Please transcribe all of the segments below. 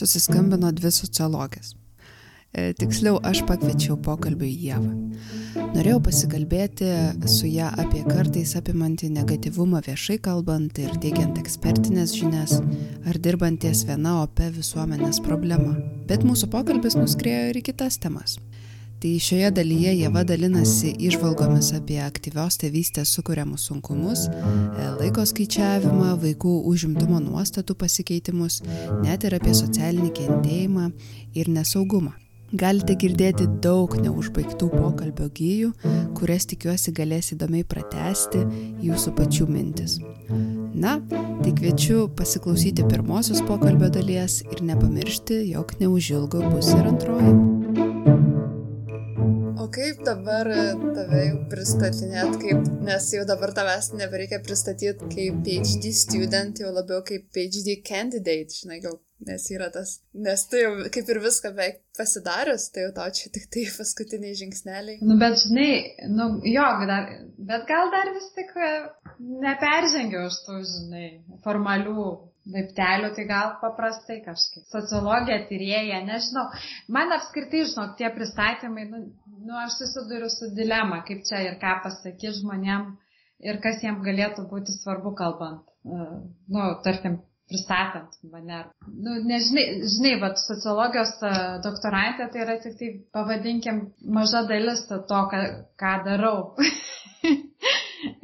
susiskambino dvi sociologės. E, tiksliau, aš pakviečiau pokalbį Jėvą. Norėjau pasikalbėti su ją apie kartais apimantį negativumą viešai kalbant ir teigiant ekspertinės žinias, ar dirbanties viena opė visuomenės problema. Bet mūsų pokalbis nuskrėjo ir į kitas temas. Tai šioje dalyje Jėva dalinasi išvalgomis apie aktyvios tėvystės sukūriamus sunkumus, e, laiko skaičiavimą, vaikų užimtumo nuostatų pasikeitimus, net ir apie socialinį kentėjimą ir nesaugumą. Galite girdėti daug neužbaigtų pokalbio gyjų, kurias tikiuosi galės įdomiai pratesti jūsų pačių mintis. Na, tai kviečiu pasiklausyti pirmosios pokalbio dalies ir nepamiršti, jog neužilgo bus ir antroji. O kaip dabar tave jau pristatinėt, kaip, nes jau dabar tavęs nebereikia pristatyti kaip PhD student, jau labiau kaip PhD candidate, žinai, jau nes yra tas, nes tu jau kaip ir viską beveik pasidarius, tai jau tau čia tik tai paskutiniai žingsneliai. Nu, bet žinai, nu, jo, dar, bet gal dar vis tik e, neperžengiau iš tų, žinai, formalių laiptelių, tai gal paprastai kažkaip. Sociologija, tyrėja, nežinau. Man apskritai, žinok, tie pristatymai, nu, nu, aš susiduriu su dilema, kaip čia ir ką pasakyti žmonėm ir kas jiems galėtų būti svarbu kalbant. Uh, nu, tarkim, pristatant mane. Nu, nežinai, žinai, vat, sociologijos doktorantė tai yra tik tai, pavadinkim, maža dalis to, ką, ką darau.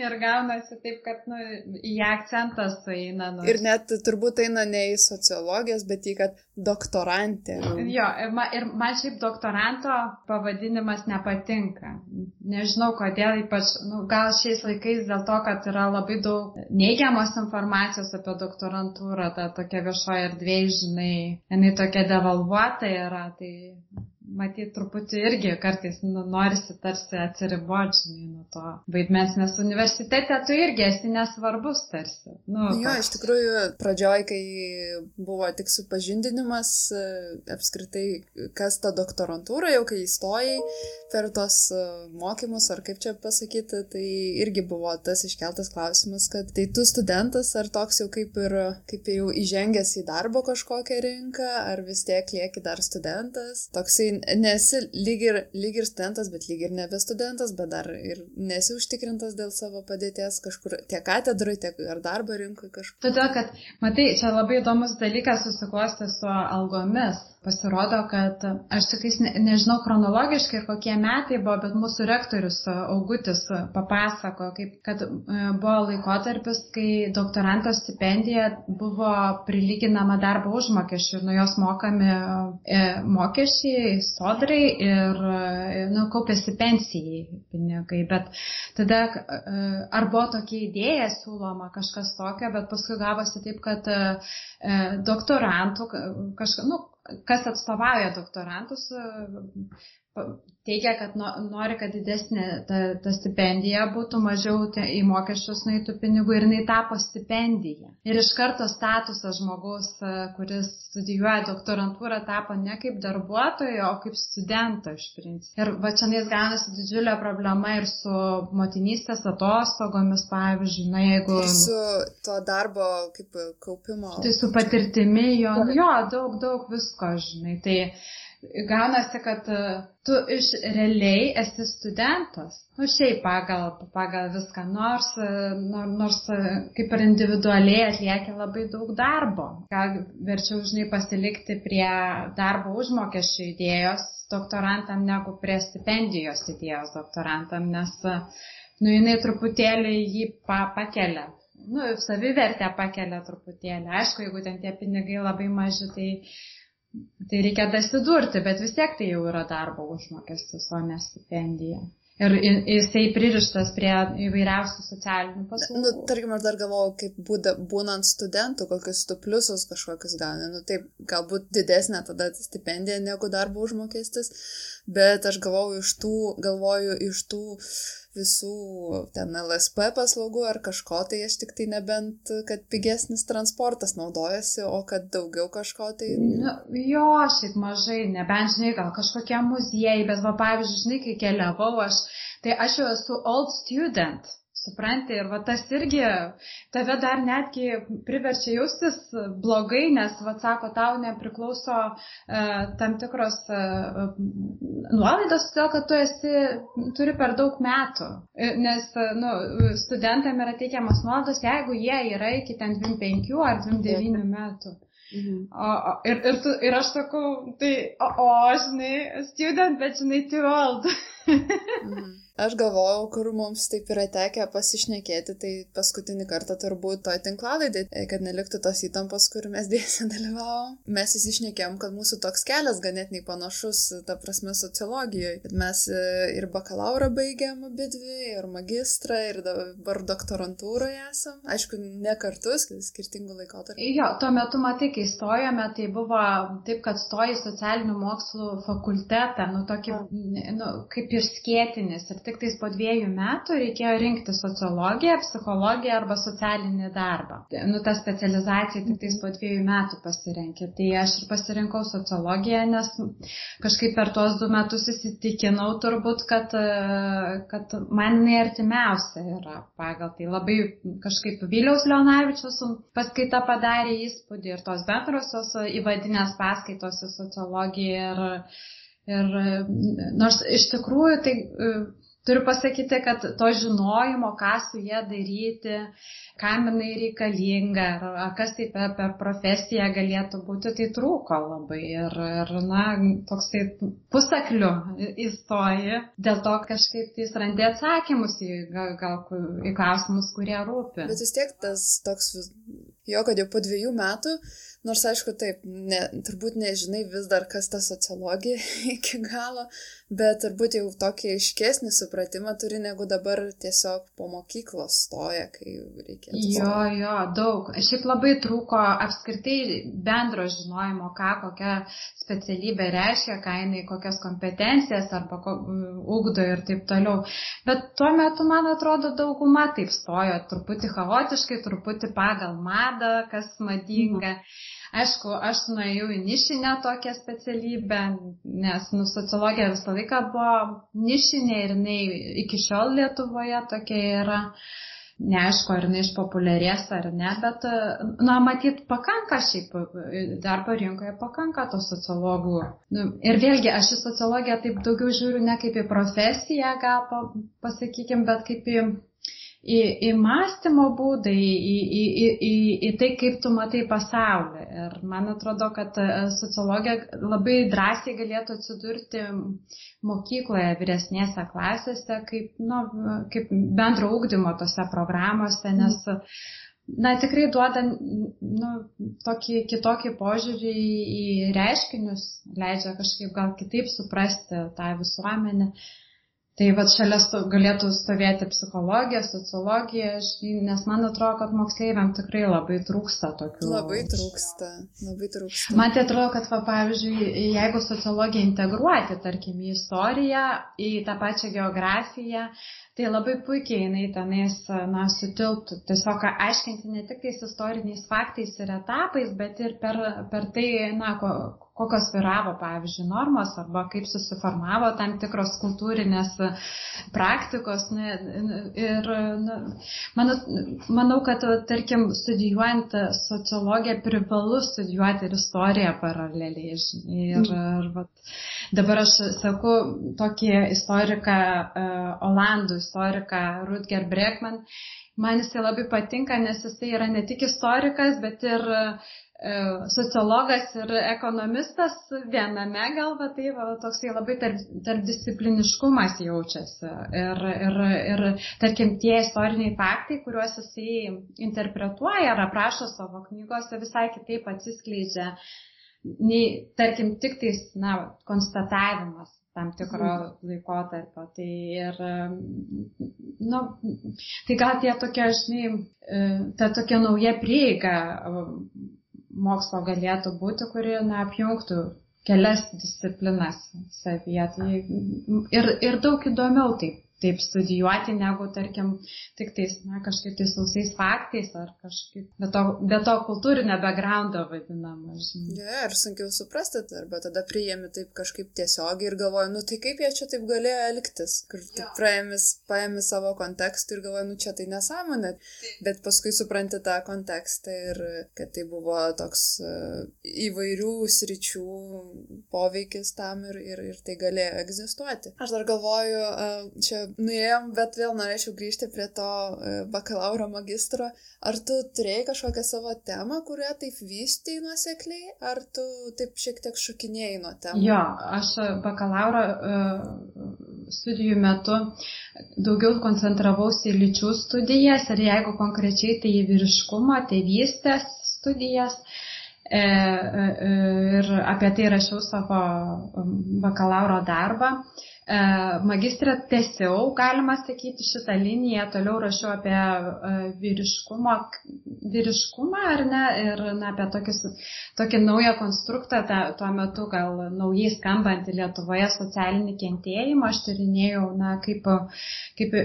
ir gaunasi taip, kad nu, į akcentas eina. Nu. Ir net turbūt eina ne į sociologijos, bet į kad doktorantė. Jo, ir man, ir man šiaip doktoranto pavadinimas nepatinka. Nežinau kodėl, ypač, nu, gal šiais laikais dėl to, kad yra labai daug neigiamos informacijos apie doktorantūrą, ta tokia viešoja erdvė, žinai, jinai tokia devalvuota yra, tai matyt, truputį irgi kartais nu, norisi tarsi atsiriboti, nuo to vaidmens, nes universitete tu irgi esi nesvarbus tarsi. Nu, jo, toks. iš tikrųjų, pradžioj, kai buvo tik supažindinimas, e, apskritai, kas ta doktorantūra, jau kai įstojai per tos e, mokymus, ar kaip čia pasakyti, tai irgi buvo tas iškeltas klausimas, kad tai tu studentas, ar toks jau kaip ir, kaip jau įžengęs į darbo kažkokią rinką, ar vis tiek lieki dar studentas. Toksai nesi lyg ir, lyg ir studentas, bet lyg ir nebe studentas, bet dar ir nesi užtikrintas dėl savo padėties kažkur tiek katedrai, tiek ar darbo rinkoje kažkur. Todėl, kad, matai, čia labai įdomus dalykas susiklosti su algomis pasirodo, kad aš tikais ne, nežinau chronologiškai ir kokie metai buvo, bet mūsų rektorius Augutis papasako, kaip, kad e, buvo laikotarpis, kai doktoranto stipendija buvo prilyginama darbo užmokesčių ir nuo jos mokami e, mokesčiai sodrai ir e, nu, kaupėsi pensijai pinigai. Bet tada ar buvo tokia idėja siūloma kažkas tokio, bet paskui gavosi taip, kad doktorantų kažką, nu, kas atstovauja doktorantus, teigia, kad nori, kad didesnė ta, ta stipendija būtų mažiau į mokesčius nueitų pinigų ir jinai tapo stipendija. Ir iš karto statusas žmogaus, kuris studijuoja doktorantūrą, tapo ne kaip darbuotojo, o kaip studento iš principo. Ir va čia nais gaunasi didžiulė problema ir su motinystės atostogomis, pavyzdžiui, na jeigu... Ir su to darbo kaip kaupimo. Tai su patirtimi jo, jo daug, daug visko, žinai. Tai, gaunasi, kad e, tu iš realiai esi studentas. Nu, šiaip pagal, pagal viską, nors, e, nors e, kaip ir individualiai atlieki labai daug darbo. Gal verčiau, žinai, pasilikti prie darbo užmokesčio idėjos doktorantam negu prie stipendijos idėjos doktorantam, nes, nu, jinai truputėlį jį pa, pakelia. Nu, savivertę pakelia truputėlį. Aišku, jeigu ten tie pinigai labai maži, tai Tai reikia dasidurti, bet vis tiek tai jau yra darbo užmokestis, o ne stipendija. Ir jisai pririštas prie įvairiausių socialinių paslaugų. Nu, tarkim, aš dar galvoju, kaip būda, būnant studentų, kokius tu pliusus kažkokius gauni. Nu, taip, galbūt didesnė tada stipendija negu darbo užmokestis, bet aš galvoju iš tų, galvoju iš tų visų ten LSP paslaugų ar kažko, tai aš tik tai nebent, kad pigesnis transportas naudojasi, o kad daugiau kažko tai... Nu, jo, šiaip mažai, nebent, žinai, gal kažkokie muziejai, bet va, pavyzdžiui, žinai, kai keliavau, aš, tai aš jau esu old student supranti, ir va tas irgi tave dar netgi priverčia jaustis blogai, nes, va sako, tau nepriklauso e, tam tikros e, nuolaidos, todėl kad tu esi, turi per daug metų. E, nes, nu, studentam yra teikiamas nuolaidos, jeigu jie yra iki ten 25 ar 29 metų. Mhm. O, o, ir, ir, tu, ir aš sakau, tai, o, o žinai, student, bet žinai, too old. mhm. Aš galvojau, kur mums taip yra tekę pasišnekėti, tai paskutinį kartą turbūt toj tinklalaidai, kad neliktų tos įtampos, kur mes dėsė dalyvavom. Mes įsišnekėm, kad mūsų toks kelias ganėtinai panašus, ta prasme, sociologijoje. Kad mes e, ir bakalauro baigėm abi dvi, ir magistrą, ir dabar doktorantūroje esam. Aišku, ne kartus, skirtingų laikotarpių. Jo, tuo metu, matai, kai stojome, tai buvo taip, kad stoji socialinių mokslų fakultetą, nu, tokį, nu, kaip ir skėtinis. Ir tik tais po dviejų metų reikėjo rinkti sociologiją, psichologiją arba socialinį darbą. Nu, ta specializacija tik tais po dviejų metų pasirenkė. Tai aš ir pasirinkau sociologiją, nes kažkaip per tuos du metus įsitikinau turbūt, kad, kad man jinai artimiausia yra pagal tai. Labai kažkaip Viliaus Leonavičius paskaita padarė įspūdį ir tos bendrosios įvadinės paskaitos į sociologiją. Ir, Ir nors iš tikrųjų tai Turiu pasakyti, kad to žinojimo, ką su jie daryti, kam jinai reikalinga, ar kas tai per, per profesiją galėtų būti, tai trūko labai. Ir, ir na, toks tai pusakliu įstoji, dėl to kažkaip tai randi atsakymus į, gal, gal, į klausimus, kurie rūpi. Bet vis tiek tas toks, jo, kad jau po dviejų metų Nors aišku, taip, ne, turbūt nežinai vis dar, kas ta sociologija iki galo, bet turbūt jau tokį aiškesnį supratimą turi, negu dabar tiesiog po mokyklos stoja, kai reikia. Jo, jo, daug. Šiaip labai trūko apskritai bendro žinojimo, ką kokia specialybė reiškia, ką jinai, kokias kompetencijas arba ko, ugdo ir taip toliau. Bet tuo metu, man atrodo, dauguma taip stojo, truputį chaotiškai, truputį pagal madą, kas madinga. Mhm. Aišku, aš nuėjau į nišinę tokią specialybę, nes nu, sociologija visą laiką buvo nišinė ir jinai iki šiol Lietuvoje tokia yra. Neaišku, ar jinai išpopuliarės ar ne, bet, na, matyt, pakanka šiaip darbo rinkoje, pakanka to sociologų. Nu, ir vėlgi, aš į sociologiją taip daugiau žiūriu ne kaip į profesiją, gal pasakykim, bet kaip į į, į mąstymo būdą, į, į, į, į, į tai, kaip tu matai pasaulį. Ir man atrodo, kad e, sociologija labai drąsiai galėtų atsidurti mokykloje vyresnėse klasėse, kaip, nu, kaip bendro ūkdymo tose programuose, nes na, tikrai duoda nu, tokį kitokį požiūrį į reiškinius, leidžia kažkaip gal kitaip suprasti tą visuomenę. Tai va šalia galėtų stovėti psichologija, sociologija, nes man atrodo, kad moksleiviam tikrai labai trūksta tokių. Labai trūksta, labai trūksta. Man tai atrodo, kad va, pavyzdžiui, jeigu sociologiją integruoti, tarkim, į istoriją, į tą pačią geografiją, tai labai puikiai jinai tenais, na, sutilptų. Tiesiog aiškinti ne tik tais istoriniais faktais ir etapais, bet ir per, per tai, na, ko, kokios vyravo, pavyzdžiui, normos arba kaip susiformavo tam tikros kultūrinės praktikos. Ir na, manau, manau, kad, tarkim, studijuojant sociologiją privalu studijuoti ir istoriją paraleliai. Ir, mm. ir vat, dabar aš sakau tokį istoriką, uh, Olandų istoriką Rutger Bregman. Man jisai labai patinka, nes jisai yra ne tik istorikas, bet ir uh, E, sociologas ir ekonomistas viename galva, tai va, toksai labai tarp, tarpdiscipliniškumas jaučiasi. Ir, ir, ir, tarkim, tie istoriniai faktai, kuriuos jisai interpretuoja ar aprašo savo knygose, visai kitaip atsiskleidžia nei, tarkim, tik tais, na, konstatavimas tam tikro mm. laikotarpio. Tai ir, nu, tai gal tie tokie, žinai, e, ta tokia nauja prieiga mokslo galėtų būti, kuri na, apjungtų kelias disciplinas savyje. Tai ir, ir daug įdomiau taip taip studijuoti, negu, tarkim, tik tais, na, kažkaip tai sausais faktais ar kažkaip, be to, be to kultūrinio backgroundo vadinamo, žinai. Ja, ir sunkiau suprasti, arba tada priėmi taip kažkaip tiesiogiai ir galvoju, nu tai kaip jie čia taip galėjo elgtis, kur ja. praėmis, paėmi savo kontekstą ir galvoju, nu čia tai nesąmonė, bet paskui supranti tą kontekstą ir kad tai buvo toks uh, įvairių sričių poveikis tam ir, ir, ir tai galėjo egzistuoti. Aš dar galvoju, uh, čia nuėjom, bet vėl norėčiau grįžti prie to e, bakalauro magistro. Ar tu turėjai kažkokią savo temą, kurią taip vystėjai nuosekliai, ar tu taip šiek tiek šokinėjai nuo temų? Jo, aš bakalauro e, studijų metu daugiau koncentravausi į lyčių studijas ir jeigu konkrečiai tai į vyriškumo, tėvystės studijas. E, ir apie tai rašiau savo bakalauro darbą. E, magistrą tęsiau, galima sakyti, šitą liniją, toliau rašiau apie e, vyriškumo, vyriškumą ar ne, ir na, apie tokius, tokį naują konstruktą, ta, tuo metu gal naujai skambantį Lietuvoje socialinį kentėjimą, aš tyrinėjau, na, kaip, kaip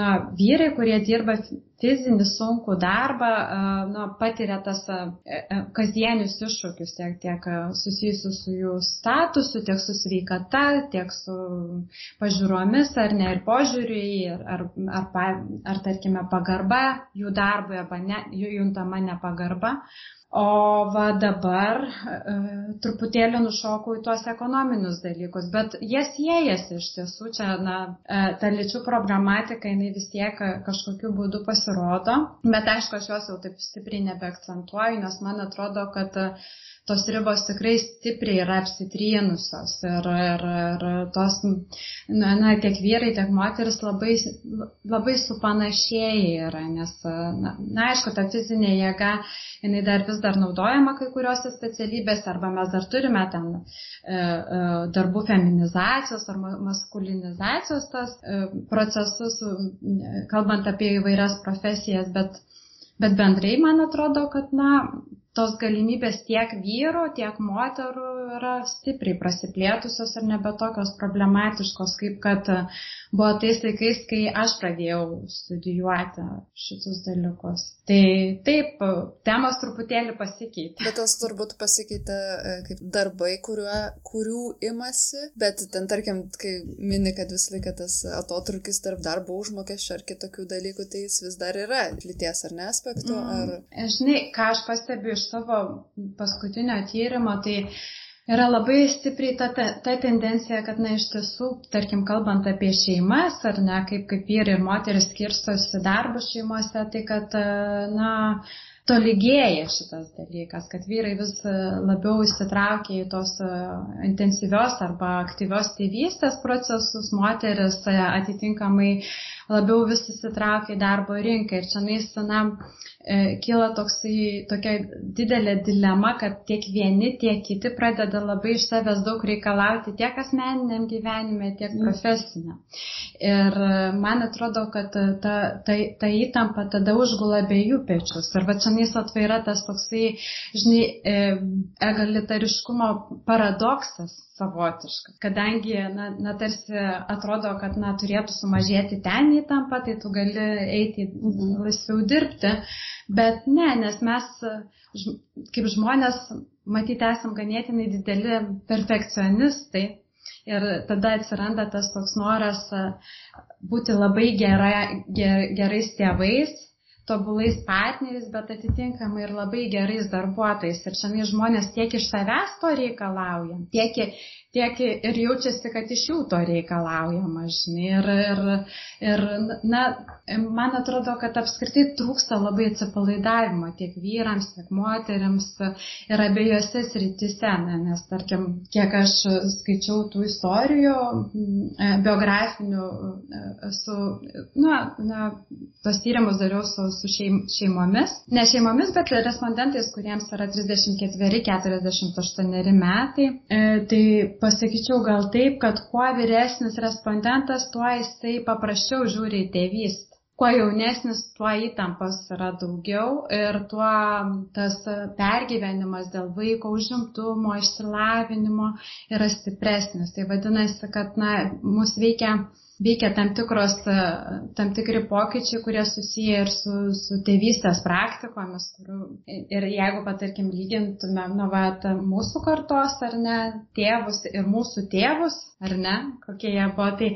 na, vyrai, kurie dirba fizinį sunkų darbą, na, patiria tas kasdienius iššūkius, tiek, tiek susijusius su jų statusu, tiek su sveikata, tiek su pažiūromis ar ne ir požiūriui, ar, ar, ar, ar tarkime pagarba jų darbui, arba ne, jų juntama nepagarba. O va dabar e, truputėlį nušokau į tuos ekonominius dalykus, bet jie siejasi iš tiesų, čia na, e, ta lyčių problematika, jinai vis tiek kažkokiu būdu pasirodo, bet aišku, aš jos jau taip stipriai nebeakcentuoju, nes man atrodo, kad tos ribos tikrai stipriai yra apsitrynusios ir, ir, ir tos, na, na, tiek vyrai, tiek moteris labai, labai supanašėjai yra, nes, na, na, aišku, ta fizinė jėga, jinai dar vis dar naudojama kai kuriuose specialybėse, arba mes dar turime ten e, e, darbų feminizacijos ar maskulinizacijos tas e, procesus, kalbant apie įvairias profesijas, bet, bet bendrai man atrodo, kad, na, tos galimybės tiek vyrų, tiek moterų yra stipriai prasiplėtusios ir nebe tokios problematiškos, kaip kad buvo tais laikais, kai aš pradėjau studijuoti šitus dalykus. Tai taip, temos truputėlį pasikeitė. Bet tas turbūt pasikeitė e, kaip darbai, kuriuo, kurių imasi, bet ten tarkim, kai mini, kad visą laiką tas atotrukis tarp darbo užmokesčio ar kitokių dalykų, tai jis vis dar yra lyties ar ne aspektų. Ar... Mm, žinai, ką aš pastebiu iš savo paskutinio tyrimo, tai yra labai stipriai ta, ta, ta tendencija, kad, na, iš tiesų, tarkim, kalbant apie šeimas, ar ne, kaip, kaip vyrai ir moteris skirstosi darbus šeimose, tai kad, na, tolygėja šitas dalykas, kad vyrai vis labiau įsitraukia į tos intensyvios arba aktyvios tėvystės procesus, moteris atitinkamai labiau vis įsitraukia į darbo rinką. Ir čia nais, na, E, kyla toksai, tokia didelė dilema, kad tiek vieni, tiek kiti pradeda labai iš savęs daug reikalauti tiek asmeniniam gyvenime, tiek mm. profesiniam. Ir e, man atrodo, kad ta, ta, ta įtampa tada užgula abiejų pečius. Ir va čia nais atvaira tas toksai, žinai, e, egalitariškumo paradoksas savotiškas. Kadangi, na, na tarsi atrodo, kad, na, turėtų sumažėti ten įtampa, tai tu gali eiti mhm. laisviau dirbti. Bet ne, nes mes kaip žmonės, matyti, esam ganėtinai dideli perfekcionistai. Ir tada atsiranda tas toks noras būti labai gera, ger, gerais tėvais, tobulais partneriais, bet atitinkamai ir labai gerais darbuotojais. Ir šiandien žmonės tiek iš savęs to reikalauja, tiek, tiek ir jaučiasi, kad iš jų to reikalaujama, žinai. Ir, ir, ir, na, man atrodo, kad apskritai trūksta labai atsipalaidavimo tiek vyrams, tiek moteriams ir abiejose srityse, ne, nes, tarkim, kiek aš skaičiau tų istorijų e, biografinių e, su, na, na, tos tyrimus dariau su, su šeim, šeimomis, ne šeimomis, bet respondentais, kuriems yra 34-48 metai. E, tai pasakyčiau gal taip, kad kuo vyresnis respondentas, tuo jisai paprasčiau žiūri į tėvystę. Kuo jaunesnis, tuo įtampos yra daugiau ir tuo tas pergyvenimas dėl vaiko užimtumo, išsilavinimo yra stipresnis. Tai vadinasi, kad na, mus veikia veikia tam, tikros, tam tikri pokyčiai, kurie susiję ir su, su tėvystės praktikomis. Kurių, ir jeigu, patarkim, lygintumėm, nu, va, mūsų kartos ar ne, tėvus ir mūsų tėvus, ar ne, kokie jie buvo, tai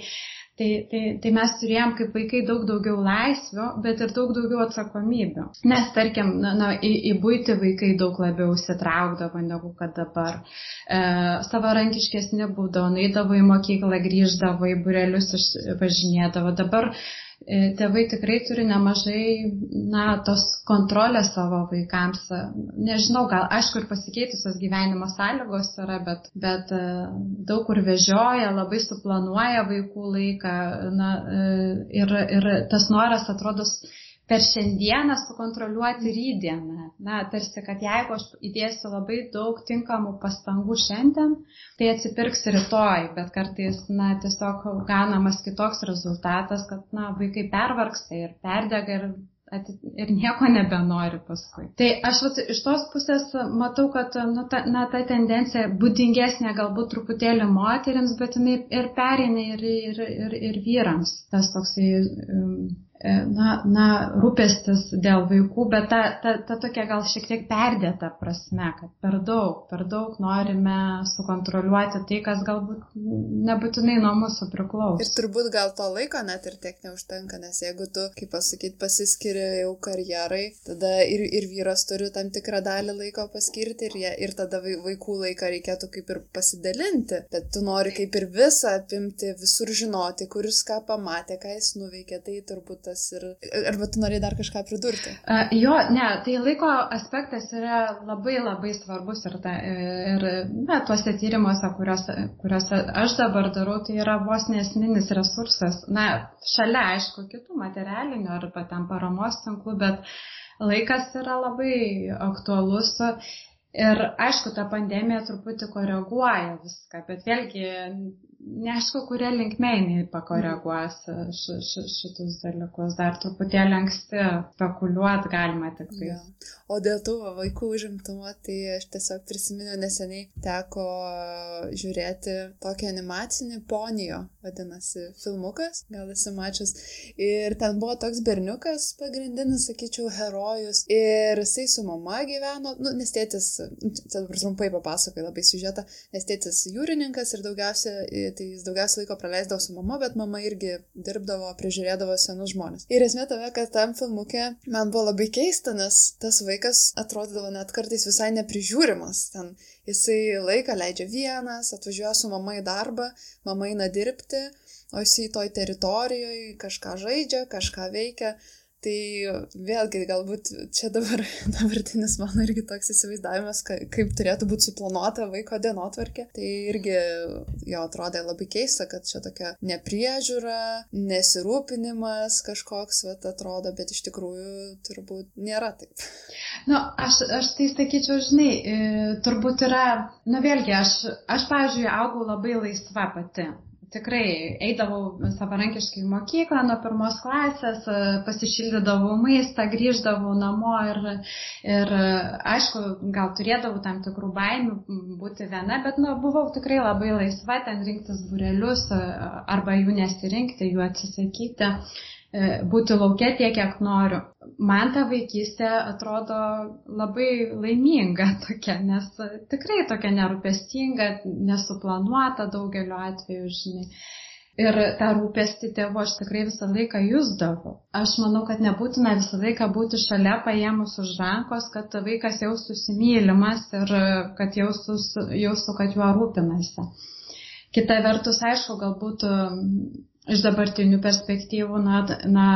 Tai, tai, tai mes turėjom kaip vaikai daug daugiau laisvių, bet ir daug daugiau atsakomybių. Nes, tarkim, na, na, į, į būti vaikai daug labiau įsitraukdavo negu kad dabar. E, savarankiškesni būdavo, naidavo į mokyklą, grįždavo į burelius, važinėdavo. Dabar tėvai tikrai turi nemažai, na, tos kontrolės savo vaikams. Nežinau, gal aišku ir pasikeitusios gyvenimo sąlygos yra, bet, bet e, daug kur vežioja, labai suplanuoja vaikų laiką na, e, ir, ir tas noras atrodo per šiandieną sukontroliuoti rydieną. Na, tarsi, kad jeigu aš įdėsiu labai daug tinkamų pastangų šiandien, tai atsipirks rytoj, bet kartais, na, tiesiog gaunamas kitoks rezultatas, kad, na, vaikai pervargsta ir perdega ir ir nieko nebenori paskui. Tai aš vat, iš tos pusės matau, kad nu, ta, na, ta tendencija būdingesnė galbūt truputėlį moteriams, bet jinai ir perina ir, ir, ir, ir vyrams. Tas toksai um, na, na, rūpestis dėl vaikų, bet ta, ta, ta tokia gal šiek tiek perdėta prasme, kad per daug, per daug norime sukontroliuoti tai, kas galbūt nebūtinai nuo mūsų priklauso. Ir turbūt gal to laiko net ir tiek neužtenka, nes jeigu tu, kaip pasakyti, pasiskiri jau karjerai, tada ir, ir vyras turi tam tikrą dalį laiko paskirti ir, jie, ir tada vaikų laiką reikėtų kaip ir pasidalinti, bet tu nori kaip ir visą apimti, visur žinoti, kuris ką pamatė, ką jis nuveikė, tai turbūt tas ir... Arba tu norėjai dar kažką pridurti? Uh, jo, ne, tai laiko aspektas yra labai labai svarbus ir, ta, ir na, tuose tyrimuose, kuriuose, kuriuose aš dabar darau, tai yra vos nesminis resursas. Na, šalia, aišku, kitų materialinių arba ten paramos tinklų, bet laikas yra labai aktualus. Ir aišku, ta pandemija truputį koreguoja viską, bet vėlgi neaišku, kuria linkme jinai pakoreguos š, š, šitus dalykus. Dar truputėlį anksti spekuliuot galima tik tai. Ja. O dėl tų vaikų užimtumo, tai aš tiesiog prisiminiau neseniai teko žiūrėti tokį animacinį ponijo, vadinasi, filmukas, gal esi mačias. Ir ten buvo toks berniukas, pagrindinis, sakyčiau, herojus. Ir jisai su mama gyveno, nu, nes tėtis, dabar trumpai papasakoju labai siužetą, nes tėtis jūrininkas ir daugiausia tai jis daugiausiai laiko praleisdavo su mama, bet mama irgi dirbdavo, prižiūrėdavo senus žmonės. Ir esmė tave, kad tam filmukė man buvo labai keista, nes tas vaikas atrodydavo net kartais visai neprižiūrimas. Ten jisai laiką leidžia vienas, atvažiuoja su mama į darbą, mama eina dirbti, o jisai toj teritorijoje kažką žaidžia, kažką veikia. Tai vėlgi galbūt čia dabar dabartinis mano irgi toks įsivaizdavimas, kaip turėtų būti suplanuota vaiko dienotvarkė. Tai irgi jo atrodė labai keista, kad čia tokia nepriežiūra, nesirūpinimas kažkoks, vat, atrodo, bet iš tikrųjų turbūt nėra taip. Na, nu, aš, aš tai sakyčiau, žinai, e, turbūt yra, na vėlgi, aš, aš pavyzdžiui, augau labai laisva pati tikrai eidavau savarankiškai į mokyklą nuo pirmos klasės, pasišildydavau maistą, grįždavau namo ir, ir aišku, gal turėdavau tam tikrų baimių būti viena, bet nu, buvau tikrai labai laisva ten rinktis burelius arba jų nesirinkti, jų atsisakyti. E, būti laukia tiek, kiek noriu. Man ta vaikystė atrodo labai laiminga tokia, nes tikrai tokia nerūpestinga, nesuplanuota daugeliu atveju, žinai. Ir tą rūpestį tėvo aš tikrai visą laiką jūsdavau. Aš manau, kad nebūtina visą laiką būti šalia paėmus už rankos, kad vaikas jaustųsi mylimas ir kad jaustų, kad juo rūpinasi. Kita vertus, aišku, galbūt iš dabartinių perspektyvų, na, na,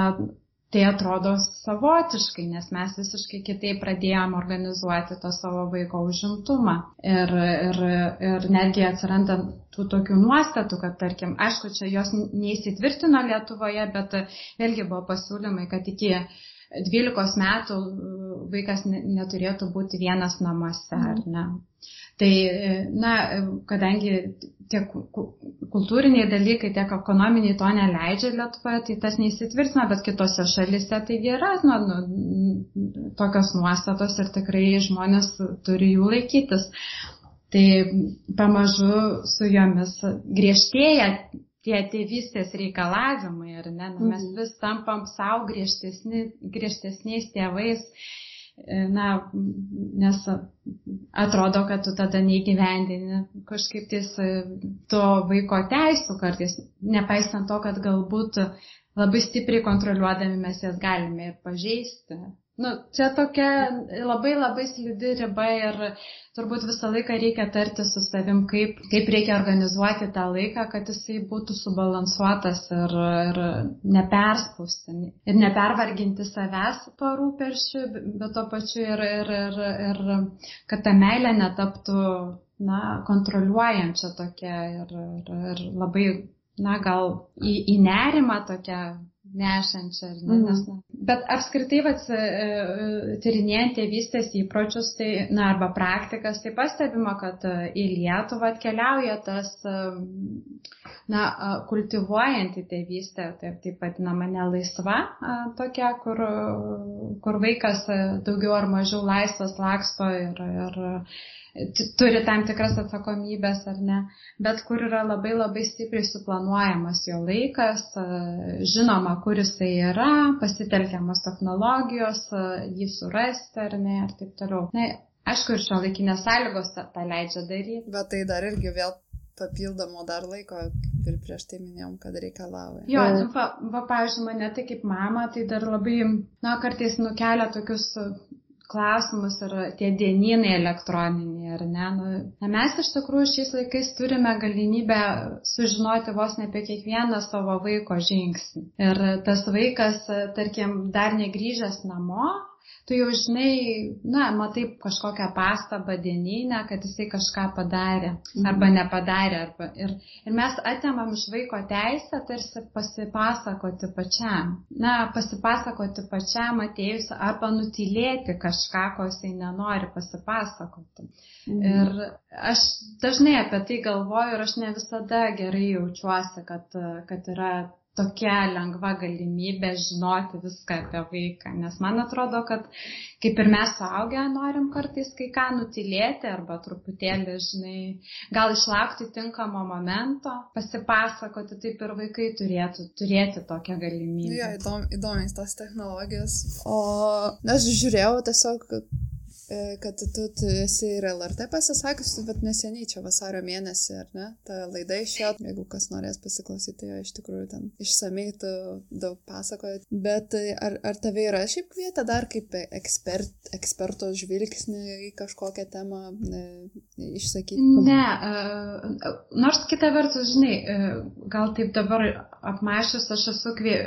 tai atrodo savotiškai, nes mes visiškai kitaip pradėjom organizuoti to savo vaiko užimtumą. Ir, ir, ir netgi atsiranda tų tokių nuostatų, kad, tarkim, aišku, čia jos neįsitvirtino Lietuvoje, bet vėlgi buvo pasiūlymai, kad iki 12 metų vaikas neturėtų būti vienas namuose, ar ne. Tai, na, kadangi tiek kultūriniai dalykai, tiek ekonominiai to neleidžia Lietuvoje, tai tas neįsitvirtina, bet kitose šalise tai yra nu, nu, tokios nuostatos ir tikrai žmonės turi jų laikytis. Tai pamažu su jomis griežtėja tie tėvystės reikalavimai, ar ne? Na, mes mhm. vis tampam savo griežtesni, griežtesniais tėvais, e, na, nes atrodo, kad tu tada neįgyvendini kažkaip ties e, to vaiko teisų kartais, nepaisant to, kad galbūt labai stipriai kontroliuodami mes jas galime ir pažeisti. Nu, čia tokia labai labai slidi riba ir turbūt visą laiką reikia tarti su savim, kaip, kaip reikia organizuoti tą laiką, kad jisai būtų subalansuotas ir, ir neperspausti ir nepervarginti savęs to rūperšių, bet to pačiu ir, ir, ir, ir kad ta meilė netaptų na, kontroliuojančia tokia ir, ir, ir labai, na, gal į, į nerimą tokia nešančią. Ne, nes, na, bet apskritai, vat, e, e, tyrinėjant tėvystės įpročius, tai, na, arba praktikas, tai pastebima, kad e, į Lietuvą atkeliauja tas, na, kultivuojanti tėvystė, taip, taip vadinama nelaisva, tokia, kur, kur vaikas daugiau ar mažiau laisvas laksto ir, ir turi tam tikras atsakomybės ar ne, bet kur yra labai labai stipriai suplanuojamas jo laikas, žinoma, kur jisai yra, pasitelkiamas technologijos, jį surasti ar ne ir taip toliau. Na, aišku, ir šio laikinės sąlygos tą, leidžia daryti. Bet tai dar irgi vėl papildomo dar laiko, ir prieš tai minėjom, kad reikalauja. Jo, nu, va, va, pavyzdžiui, mane tai kaip mama, tai dar labai, na, kartais nukelia tokius klausimus ir tie dienynai elektroniniai, ar ne? Nu, na, mes iš tikrųjų šiais laikais turime galimybę sužinoti vos ne apie kiekvieną savo vaiko žingsnį. Ir tas vaikas, tarkim, dar negryžęs namo, tu jau žinai, na, matai kažkokią pastabą dieninę, kad jisai kažką padarė mhm. arba nepadarė. Arba, ir, ir mes atemam iš vaiko teisę tarsi pasipasakoti pačiam. Na, pasipasakoti pačiam atėjus arba nutilėti kažką, ko jisai nenori pasipasakoti. Mhm. Ir aš dažnai apie tai galvoju ir aš ne visada gerai jaučiuosi, kad, kad yra tokia lengva galimybė žinoti viską apie vaiką. Nes man atrodo, kad kaip ir mes suaugę norim kartais kai ką nutilėti arba truputėlį, žinai, gal išlaukti tinkamo momento, pasipasakoti, taip ir vaikai turėtų turėti tokią galimybę. Jo, įdom, įdomiais tos technologijos. O aš žiūrėjau tiesiog kad tu, tu esi ir LRT pasisakiusi, bet neseniai čia vasario mėnesį, ar ne? Ta laida išėjo, jeigu kas norės pasiklausyti, jo iš tikrųjų ten išsamei tu daug pasakoji. Bet e, ar, ar tave yra šiaip kvietę dar kaip ekspert, eksperto žvilgsnį į kažkokią temą ne, išsakyti? Ne, uh, nors kita vertus, žinai, uh, gal taip dabar apmašius aš esu kvie,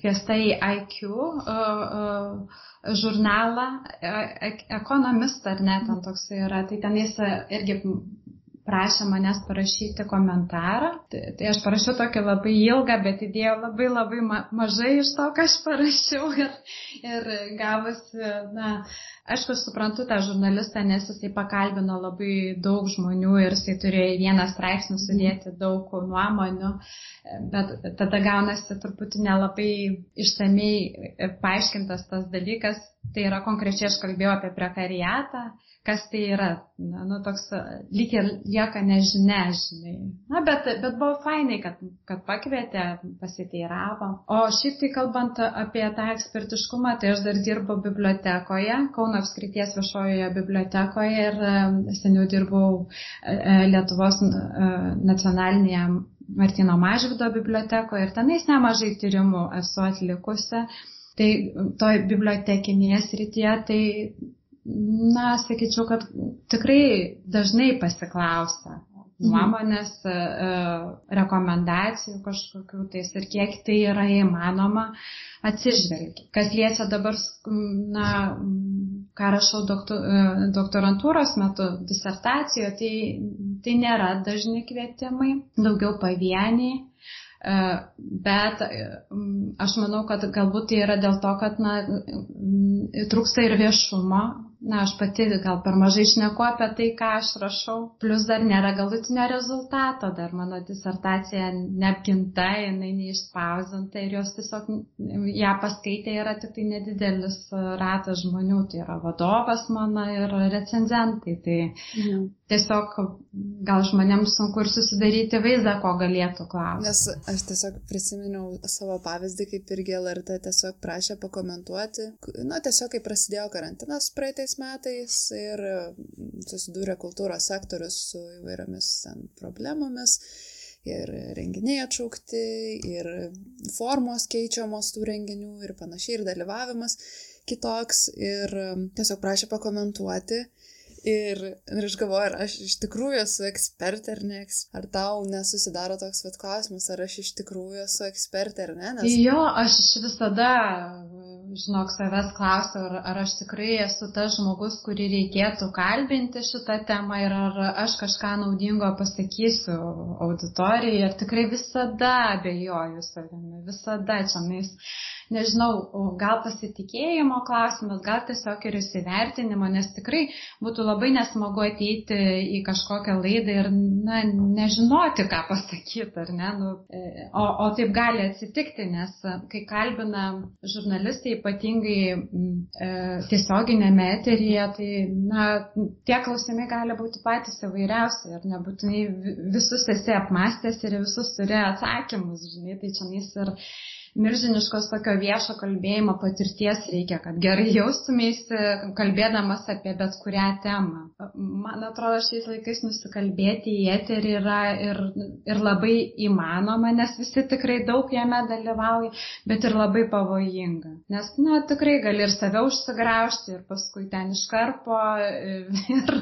kviesta į IQ. Uh, uh, žurnalą, ekonomist ar net ten toks yra, tai tenais irgi prašė manęs parašyti komentarą. Tai, tai aš parašiau tokį labai ilgą, bet įdėjau labai labai ma mažai iš to, ką aš parašiau ir, ir gavosi, na, aišku, suprantu tą žurnalistą, nes jisai pakalbino labai daug žmonių ir jisai turėjo į vieną straipsnį sudėti daug nuomonių, bet tada gaunasi truputį nelabai išsamei paaiškintas tas dalykas. Tai yra konkrečiai aš kalbėjau apie prekariatą kas tai yra. Na, nu, toks lyg ir lieka nežinia, žinai. Na, bet, bet buvo fainai, kad, kad pakvietė, pasiteiravo. O šiaip tai kalbant apie tą ekspertiškumą, tai aš dar dirbu bibliotekoje, Kauno apskrities viešojoje bibliotekoje ir seniau dirbau e, e, Lietuvos e, nacionalinėje Martino Mažvido bibliotekoje ir tenais nemažai tyrimų esu atlikusi. Tai toj bibliotekinėje srityje tai na, sakyčiau, kad tikrai dažnai pasiklausia mhm. nuomonės, e, rekomendacijų kažkokių tais ir kiek tai yra įmanoma atsižvelgti. Kas liečia dabar, na, ką rašau e, doktorantūros metu disertacijoje, tai, tai nėra dažni kvietimai, daugiau pavieniai. E, bet aš manau, kad galbūt tai yra dėl to, kad na, trūksta ir viešumo na, aš pati gal per mažai šneku apie tai, ką aš rašau, plus dar nėra galutinio rezultato, dar mano disertacija neapginta, jinai neišspausinta ir jos tiesiog ją paskaitė yra tik tai nedidelis ratas žmonių, tai yra vadovas mano ir recenzentai. Tai mhm. Tiesiog gal žmonėms sunku ir susidaryti vaizdą, ko galėtų klausti. Nes aš tiesiog prisiminiau savo pavyzdį, kaip irgi LRT tiesiog prašė pakomentuoti, na tiesiog kai prasidėjo karantinas praeitais metais ir mm, susidūrė kultūros sektorius su įvairiomis ten problemomis ir renginiai atšaukti, ir formos keičiamos tų renginių ir panašiai, ir dalyvavimas kitoks ir mm, tiesiog prašė pakomentuoti. Ir, ir aš galvoju, ar aš iš tikrųjų esu ekspertė ar ne, ar tau nesusidaro toks vat klausimas, ar aš iš tikrųjų esu ekspertė ar ne? Nes... Jo, aš visada žinok, savęs klausiu, ar, ar aš tikrai esu tas žmogus, kurį reikėtų kalbinti šitą temą ir ar aš kažką naudingo pasakysiu auditorijai. Ir tikrai visada abejoju savimi, visada čia nais nežinau, gal pasitikėjimo klausimas, gal tiesiog ir įsivertinimo, nes tikrai būtų labai nesmagu ateiti į kažkokią laidą ir na, nežinoti, ką pasakyti, ar ne? Nu, e, o, o taip gali atsitikti, nes kai kalbina žurnalistai, ypatingai e, tiesioginėme eteryje, tai na, tie klausimai gali būti patys įvairiausi ir nebūtinai visus esi apmastęs ir visus turi atsakymus, žinai, tai čia nais ir milžiniškos tokio viešo kalbėjimo patirties reikia, kad gerai jaustumėsi, kalbėdamas apie bet kurią temą. Man atrodo, šiais laikais nusikalbėti į eterį yra ir, ir labai įmanoma, nes visi tikrai daug jame dalyvauja, bet ir labai pavojinga. Nes, na, tikrai gali ir save užsigraužti ir paskui ten iškarpo ir,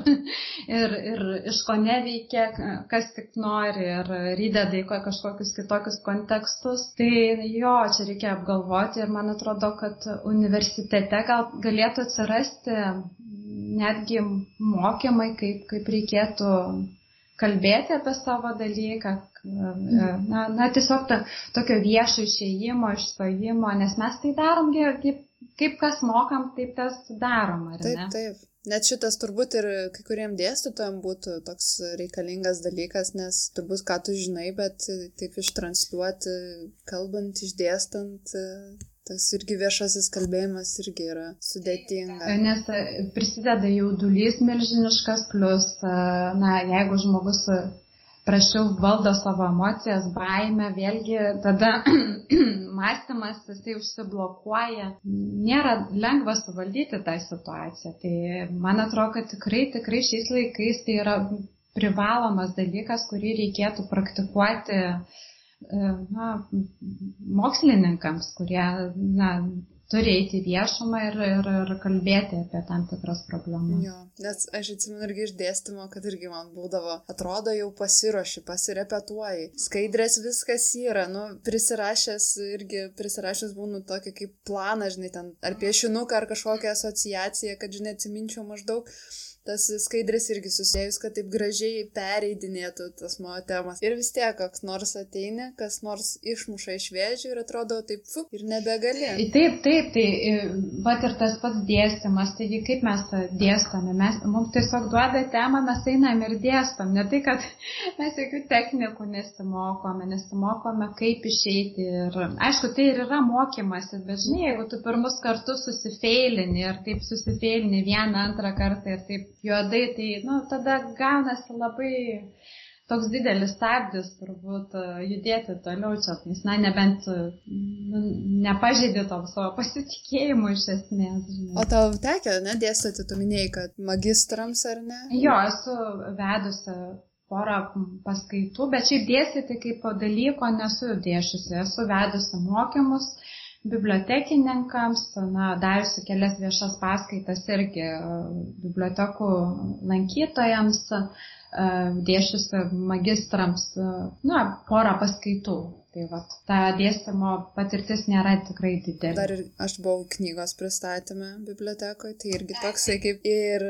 ir, ir iš ko neveikia, kas tik nori ir įdeda į kažkokius kitokius kontekstus. Tai jo, čia reikia apgalvoti ir man atrodo, kad universitete gal galėtų atsirasti netgi mokymai, kaip, kaip reikėtų kalbėti apie savo dalyką, na, na tiesiog ta, tokio viešo išėjimo, išstojimo, nes mes tai darom, kaip, kaip kas mokam, taip tas darom, ar taip, ne? Taip, Net šitas turbūt ir kai kuriem dėstytojam būtų toks reikalingas dalykas, nes turbūt ką tu žinai, bet taip ištranšiuoti, kalbant, išdėstant, tas irgi viešasis kalbėjimas irgi yra sudėtinga. Nes prisideda jaudulys milžiniškas, plus, na, jeigu žmogus prašiau valdo savo emocijas, baimę, vėlgi tada mąstymas jisai užsiblokuoja. Nėra lengva suvaldyti tą situaciją. Tai man atrodo, kad tikrai, tikrai šiais laikais tai yra privalomas dalykas, kurį reikėtų praktikuoti e, na, mokslininkams, kurie na, turi eiti viešumą ir, ir, ir kalbėti apie tam tikras problemas. Jo, nes aš atsimenu irgi išdėstymo, kad irgi man būdavo, atrodo, jau pasiruoši, pasirepetuoji, skaidrės viskas yra, nu, prisirašęs irgi, prisirašęs būnu tokį kaip planą, žinai, ten ar piešinuką, ar kažkokią asociaciją, kad, žinai, atsiminčiau maždaug tas skaidrės irgi susijęs, kad taip gražiai pereidinėtų tas mano temas. Ir vis tiek, koks nors ateini, kas nors išmuša iš vėžių ir atrodo taip, fu, ir nebegali. Taip, taip, tai pat ir tas pats dėstymas, taigi kaip mes dėstome, mes, mums tiesiog duoda temą, mes einam ir dėstom, ne tai, kad mes jokių technikų nesimokome, nesimokome, kaip išeiti. Ir aišku, tai ir yra mokymasis, bet žinai, jeigu tu pirmus kartus susifeilini ir taip susifeilini vieną, antrą kartą ir taip juodai, tai, nu, tada gaunasi labai toks didelis stabdis turbūt e, judėti toliau čia, nes, na, nebent nu, nepažeidė to savo pasitikėjimo iš esmės. Žinai. O tau tekė, ne, dėstyti, tu minėjai, kad magistrams ar ne? Jo, esu vedusi porą paskaitų, bet šiaip dėstyti kaip dalyko nesu dėšusi, esu vedusi mokymus bibliotekininkams, na, dariusi kelias viešas paskaitas irgi e, bibliotekų lankytojams, e, dėšiusi magistrams, e, na, porą paskaitų. Tai va, ta dėstymo patirtis nėra tikrai didelė. Dar ir aš buvau knygos pristatymę bibliotekoje, tai irgi toksai kaip ir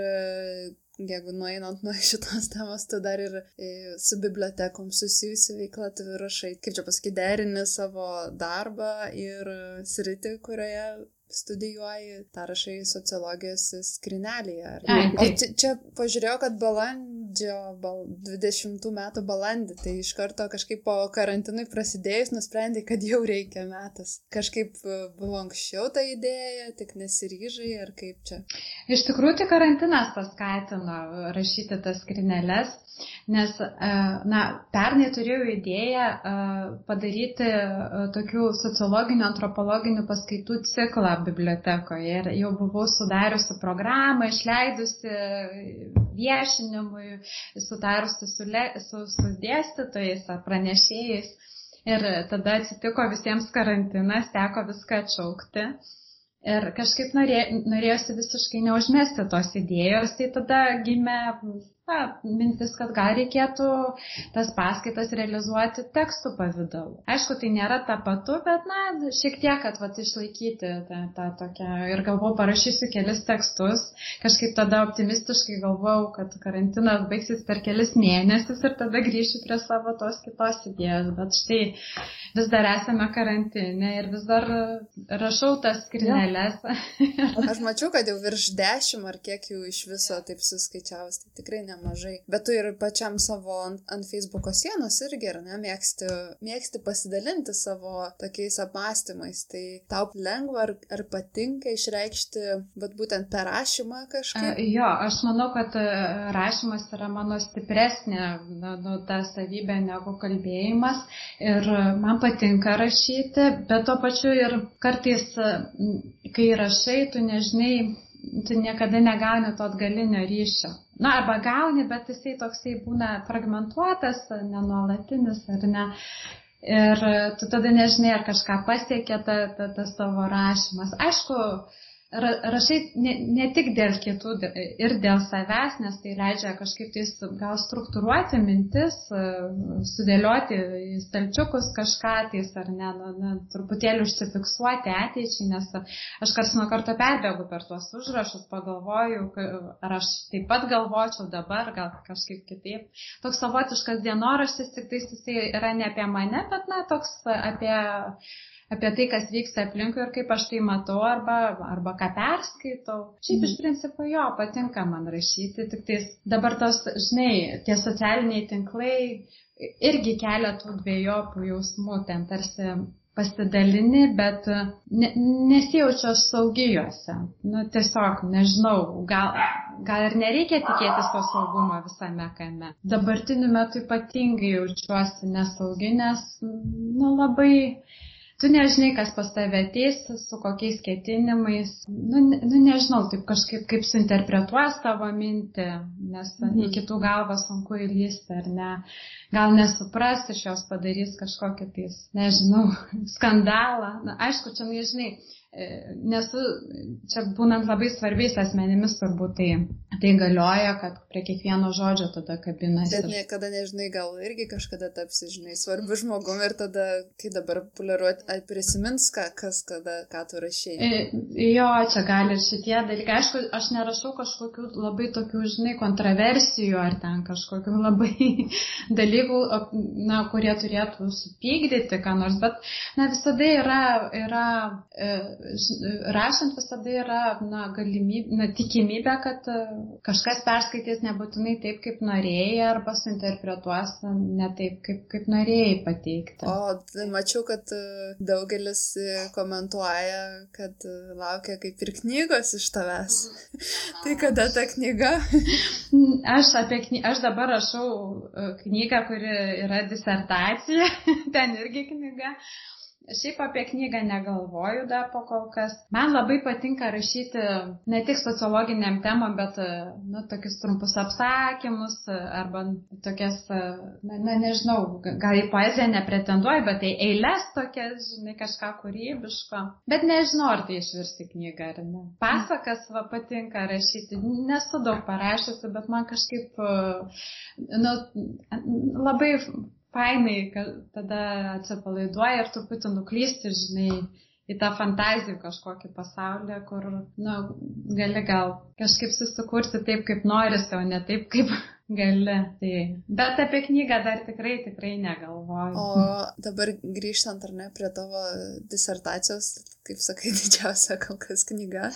jeigu nueinant nuo šitos temos, tu dar ir e, su bibliotekom susijusi veikla, tu rašai, kaip čia pasakyti, derini savo darbą ir sritį, kurioje studijuoji, tą rašai sociologijos skrinelėje. O čia, čia pažiūrėjau, kad balandžio, bal, 20 metų balandį, tai iš karto kažkaip po karantinui prasidėjus nusprendai, kad jau reikia metas. Kažkaip e, buvo anksčiau ta idėja, tik nesiryžai ar kaip čia. Iš tikrųjų, tik karantinas paskatino rašyti tas skrinelės. Nes, e, na, pernai turėjau idėją e, padaryti e, tokių sociologinių, antropologinių paskaitų ciklą bibliotekoje ir jau buvau sudariusi programą, išleidusi viešinimui, sutarusi su, le, su, su dėstytojais ar pranešėjais. Ir tada atsitiko visiems karantinas, teko viską atšaukti. Ir kažkaip norė, norėjosi visiškai neužmesti tos idėjos, tai tada gimė na, mintis, kad gal reikėtų tas paskaitas realizuoti tekstų pavydalu. Aišku, tai nėra tapatu, bet, na, šiek tiek, kad vat, išlaikyti tą, tą tokią ir galvoju, parašysiu kelis tekstus. Kažkaip tada optimistiškai galvojau, kad karantinas baigsis per kelis mėnesius ir tada grįšiu prie savo tos kitos idėjos. Bet štai vis dar esame karantinė ir vis dar rašau tas skrinelės. Ja. Aš mačiau, kad jau virš dešimt ar kiek jų iš viso taip suskaičiavus, tai tikrai ne nemažai. Bet tu ir pačiam savo ant, ant Facebook'o sienos irgi, ar ne, mėgsti, mėgsti pasidalinti savo tokiais apmąstymais. Tai tau lengva ar, ar patinka išreikšti, bet būtent per rašymą kažkaip? Jo, aš manau, kad e, rašymas yra mano stipresnė nu, nu, ta savybė negu kalbėjimas. Ir man patinka rašyti, bet tuo pačiu ir kartais, kai rašai, tu nežinai, tu niekada negauni to atgalinio ryšio. Na, arba gauni, bet jisai toksai būna fragmentuotas, nenuolatinis ar ne. Ir tu tada nežinai, ar kažką pasiekė ta, ta, tas tavo rašymas. Aišku, ra, rašai ne, ne tik dėl kitų ir dėl savęs, nes tai leidžia kažkaip tais gal struktūruoti mintis, sudėlioti į stalčiukus kažką tais ar ne, na, na, truputėlį užsifiksuoti ateičiai, nes aš kars nuo karto perbėgu per tuos užrašus, pagalvoju, ar aš taip pat galvočiau dabar, gal kažkaip kitaip. Toks savotiškas dienoraštis, tik tais jisai yra ne apie mane, bet na, toks apie apie tai, kas vyksta aplinkui ir kaip aš tai matau arba, arba ką perskaitau. Šiaip iš mhm. principo jo, patinka man rašyti, tik tais dabar tos, žinai, tie socialiniai tinklai irgi kelia tų dviejopų jausmų, ten tarsi pasidalini, bet ne, nesijaučiu aš saugi juose. Nu, tiesiog, nežinau, gal, gal ir nereikia tikėtis to saugumo visame kame. Dabartiniu metu ypatingai jaučiuosi nesaugi, nes, nu, labai tu nežinai, kas pas tave ateis, su kokiais ketinimais, nu, nu nežinau, taip kažkaip kaip suinterpretuos tavo mintį, nes mhm. į kitų galvą sunku įlysti, ar ne, gal nesupras iš jos padarys kažkokį tais, nežinau, skandalą, na, aišku, čia nežinai, E, nesu, čia būnant labai svarbiais asmenimis turbūt tai, tai galioja, kad prie kiekvieno žodžio tada kabinasi. Bet niekada nežinai, gal irgi kažkada tapsi, žinai, svarbiu žmogumi ir tada, kai dabar populiaruoti, prisimins, ką, kas, kada, ką tu rašėjai. E, jo, čia gali ir šitie dalykai. Aišku, aš nerašau kažkokių labai tokių, žinai, kontroversijų ar ten kažkokių labai dalykų, na, kurie turėtų supykdyti, ką nors, bet, na, visada yra, yra e, rašant visada yra na, galimybė, na, tikimybė, kad e, kažkas perskaitys nebūtinai taip, kaip norėjai, arba suinterpretuos ne taip, kaip, kaip norėjai pateikti. O tai mačiau, kad e, daugelis e, komentuoja, kad laukia kaip ir knygos iš tavęs. tai kada ta knyga? aš, apie kny... aš dabar rašau knygą, kuri yra disertacija, ten irgi knyga. Šiaip apie knygą negalvoju dar po kol kas. Man labai patinka rašyti ne tik sociologiniam temam, bet, nu, tokius trumpus apsakymus arba tokias, na, na nežinau, gal į poeziją nepretenduoju, bet tai eilės tokias, žinai, kažką kūrybiško. Bet nežinau, ar tai išvirsti knygą ar ne. Pasakas va patinka rašyti. Nesu daug parašysi, bet man kažkaip, nu, labai fainai, kad tada atsipalaiduoja ir truputį nuklysti, žinai, į tą fantazijų kažkokį pasaulį, kur, nu, gali gal kažkaip susikurti taip, kaip norisi, o ne taip, kaip gali. Tai, bet apie knygą dar tikrai, tikrai negalvoju. O dabar grįžtant ar ne prie tavo disertacijos, kaip sakai, didžiausia kol kas knyga.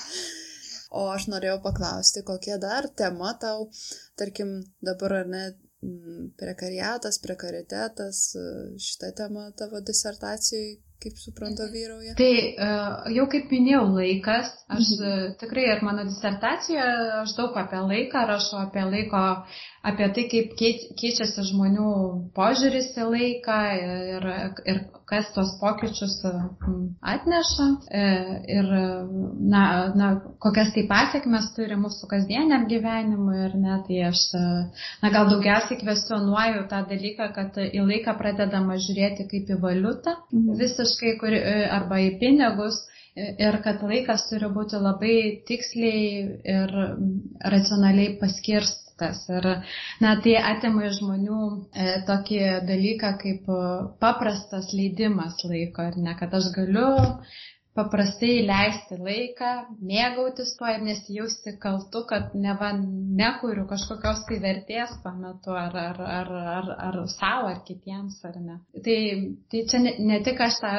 O aš norėjau paklausti, kokia dar tema tau, tarkim, dabar ar ne prekariatas, prekaritetas, šitą temą tavo disertacijai kaip suprantu, vyrauja? Tai e, jau kaip minėjau, laikas. Aš mhm. tikrai ir mano disertacijoje aš daug apie laiką rašau, apie laiko, apie tai, kaip keičiasi žmonių požiūris į laiką ir, ir kas tos pokyčius atneša e, ir na, na, kokias tai pasiekmes turi mūsų kasdieniam gyvenimui ir net tai aš na, gal daugiausiai kvestionuoju tą dalyką, kad į laiką pradedama žiūrėti kaip į valiutą mhm. Visiškai kur, e, arba į pinigus ir kad laikas turi būti labai tiksliai ir racionaliai paskirst tas. Ir na, tai atima iš žmonių e, tokį dalyką kaip e, paprastas leidimas laiko, ar ne, kad aš galiu paprastai leisti laiką, mėgautis tuo ir nesijausti kaltu, kad neva nekuriu kažkokios tai vertės tuo metu ar, ar, ar, ar, ar savo, ar kitiems, ar ne. Tai, tai čia ne, ne tik aš tą,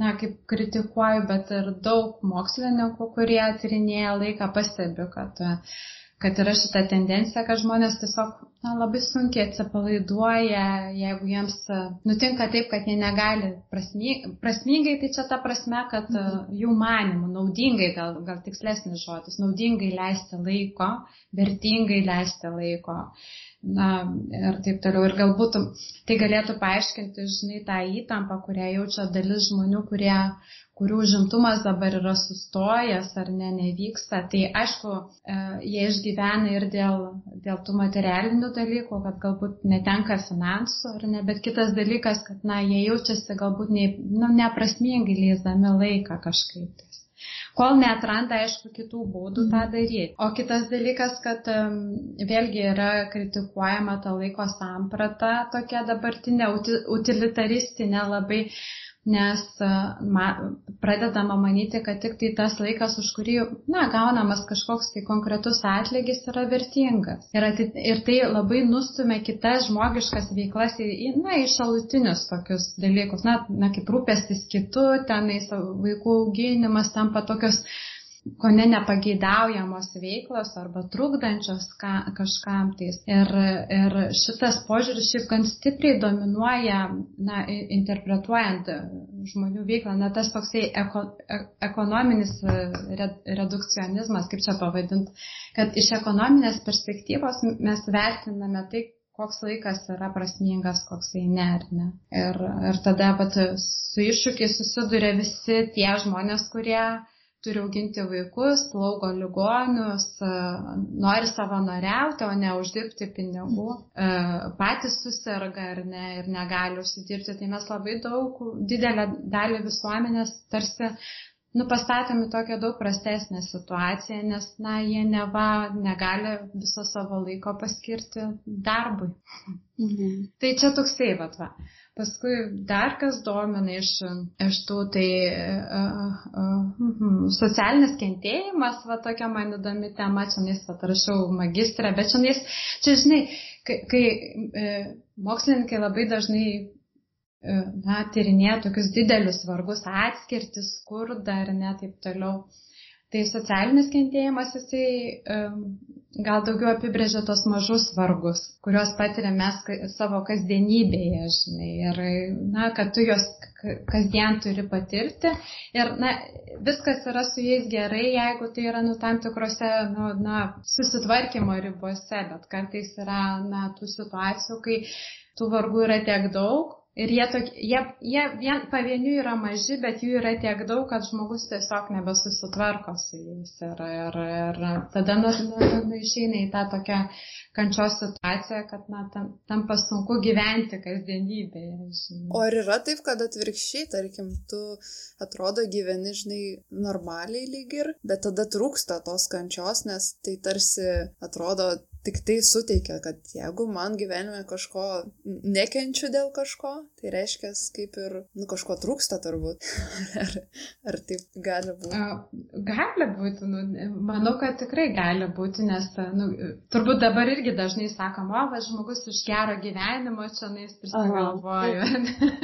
na, kaip kritikuoju, bet ir daug mokslininkų, kurie tyrinėja laiką, pastebiu, kad kad yra šita tendencija, kad žmonės tiesiog na, labai sunkiai atsipalaiduoja, jeigu jiems e, nutinka taip, kad jie negali prasmingai, prasmingai tai čia ta prasme, kad e, mhm. jų manimų, naudingai, gal, gal tikslesnis žodis, naudingai leisti laiko, vertingai leisti laiko. Na ir taip toliau. Ir galbūt tai galėtų paaiškinti, žinai, tą įtampą, kurią jaučia dalis žmonių, kurie kurių žimtumas dabar yra sustojęs ar ne, nevyksta, tai aišku, e, jie išgyvena ir dėl, dėl tų materialinių dalykų, kad galbūt netenka finansų ar ne, bet kitas dalykas, kad, na, jie jaučiasi galbūt ne, nu, neprasmingai leisdami laiką kažkaip. Kol neatranda, aišku, kitų būdų tą daryti. O kitas dalykas, kad um, vėlgi yra kritikuojama ta laiko samprata, tokia dabartinė utilitaristinė labai, nes ma, pradedama manyti, kad tik tai tas laikas, už kurį, na, gaunamas kažkoks tai konkretus atlygis yra vertingas. Ir, atit, ir tai labai nustumia kitas žmogiškas veiklas į, į na, į šalutinius tokius dalykus, na, na kaip rūpestis kitu, tenais vaikų auginimas tampa tokios ko ne nepageidaujamos veiklos arba trukdančios ka, kažkam tais. Ir, ir šitas požiūris šiaip gan stipriai dominuoja, na, interpretuojant žmonių veiklą, na, tas toksai eko, ekonominis redukcionizmas, kaip čia pavadinti, kad iš ekonominės perspektyvos mes vertiname tai, koks laikas yra prasmingas, koksai ne, ar ne. Ir, ir tada pat su iššūkiai susiduria visi tie žmonės, kurie turi auginti vaikus, slaugo ligonius, e, nori savanoriauti, o ne uždirbti pinigų, e, patys susirga ar ne ir negali užsidirbti. Tai mes labai daug, didelę dalį visuomenės tarsi nu, pastatėme tokią daug prastesnę situaciją, nes, na, jie neva negali viso savo laiko paskirti darbui. Mhm. Tai čia toksai, va, va. Paskui dar kas domina iš, iš tų, tai uh, uh, uh, socialinis kentėjimas, va tokia man įdomi tema, čia nais atrašiau magistrę, bet čia nais, čia žinai, kai, kai e, mokslininkai labai dažnai e, na, tyrinėja tokius didelius vargus atskirtis, skurdą ir net taip toliau. Tai socialinis kentėjimas, jisai um, gal daugiau apibrėžia tos mažus vargus, kuriuos patiriam mes savo kasdienybėje, žinai, ir, na, kad tu juos kasdien turi patirti. Ir, na, viskas yra su jais gerai, jeigu tai yra, nu, tam tikrose, nu, na, susitvarkymo ribose, bet kartais yra, na, tų situacijų, kai tų vargų yra tiek daug, Ir jie, tok, jie, jie vien, pavieniui yra maži, bet jų yra tiek daug, kad žmogus tiesiog nebesusitvarko su jais. Ir, ir, ir tada nu, nu, nu, išeina į tą tokią kančios situaciją, kad na, tam, tampa sunku gyventi kasdienybėje. Žinai. O ar yra taip, kad atvirkščiai, tarkim, tu atrodo gyveni, žinai, normaliai lyg ir, bet tada trūksta tos kančios, nes tai tarsi atrodo tik tai suteikia, kad jeigu man gyvenime kažko nekenčiu dėl kažko, tai reiškia, kaip ir, nu, kažko trūksta turbūt. ar, ar taip gali būti? Gali būti, nu, manau, kad tikrai gali būti, nes, nu, turbūt dabar irgi dažnai sakom, o, va, žmogus iš gero gyvenimo čia nais prisigalvoju.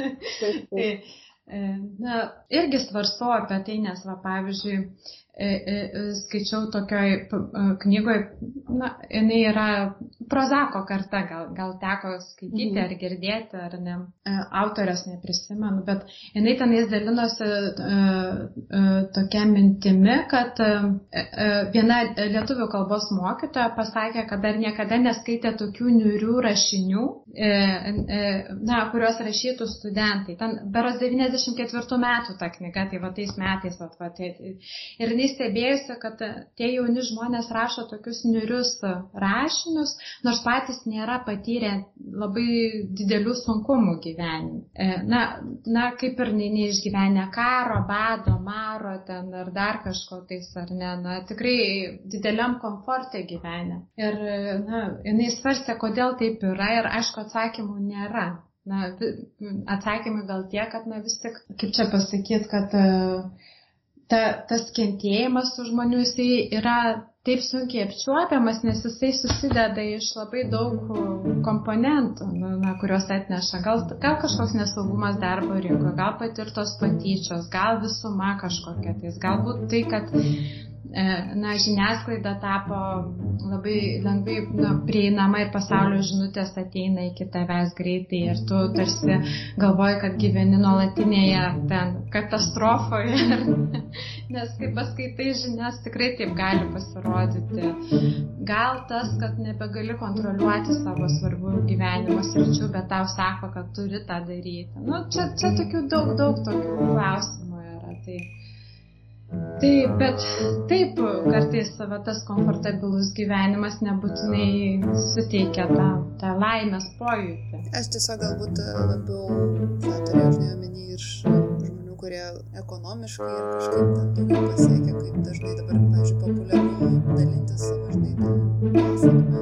tai, e, na, irgi svarstu apie tai, nes, va, pavyzdžiui, skaičiau tokioj knygoje, na, jinai yra prozako karta, gal, gal teko skaityti mhm. ar girdėti, ar ne, e, autorės neprisimenu, bet jinai tenais dalinosi tokia mintimi, kad viena lietuvių kalbos mokytoja pasakė, kad dar niekada neskaitė tokių niurių rašinių, na, kuriuos rašytų studentai. Ten beros 94 metų ta knyga, tai va tais metais, va, va, tai, ir jinai labai stebėjusi, kad tie jauni žmonės rašo tokius niurius rašinius, nors patys nėra patyrę labai didelių sunkumų gyvenime. E, na, na kaip ir neišgyvenę karo, bado, maro ten ar dar kažko tais ar ne, na tikrai dideliam komfortė gyvenę. Ir, na, jinai svarstė, kodėl taip yra ir aišku atsakymų nėra. Na, atsakymai gal tie, kad, na vis tik, kaip čia pasakyti, kad uh, ta, tas kentėjimas tų žmonių, jisai yra taip sunkiai apčiuopiamas, nes jisai susideda iš labai daug komponentų, nu, na, kuriuos atneša. Gal, gal kažkoks nesaugumas darbo rinkoje, gal patirtos patyčios, gal visuma kažkokia tais, galbūt tai, kad na, žiniasklaida tapo labai lengvai na, prieinama ir pasaulio žinutės ateina iki tavęs greitai ir tu tarsi galvoji, kad gyveni nuolatinėje ten katastrofoje. Nes kai paskaitai žinias, tikrai taip gali pasirodyti. Gal tas, kad nebegali kontroliuoti savo svarbių gyvenimo sričių, bet tau sako, kad turi tą daryti. Nu, čia, čia tokių daug, daug tokių klausimų yra. Tai Taip, bet taip, kartais va, tas komfortabilus gyvenimas nebūtinai suteikia tą, tą laimės pojūtį. Aš tiesiog galbūt e, labiau tą turėjau žinai omeny iš žmonių, kurie ekonomiškai ir kažkaip ten daugiau pasiekia, kaip dažnai dabar, pavyzdžiui, populiaru dalintis savo, žinai, tą tas.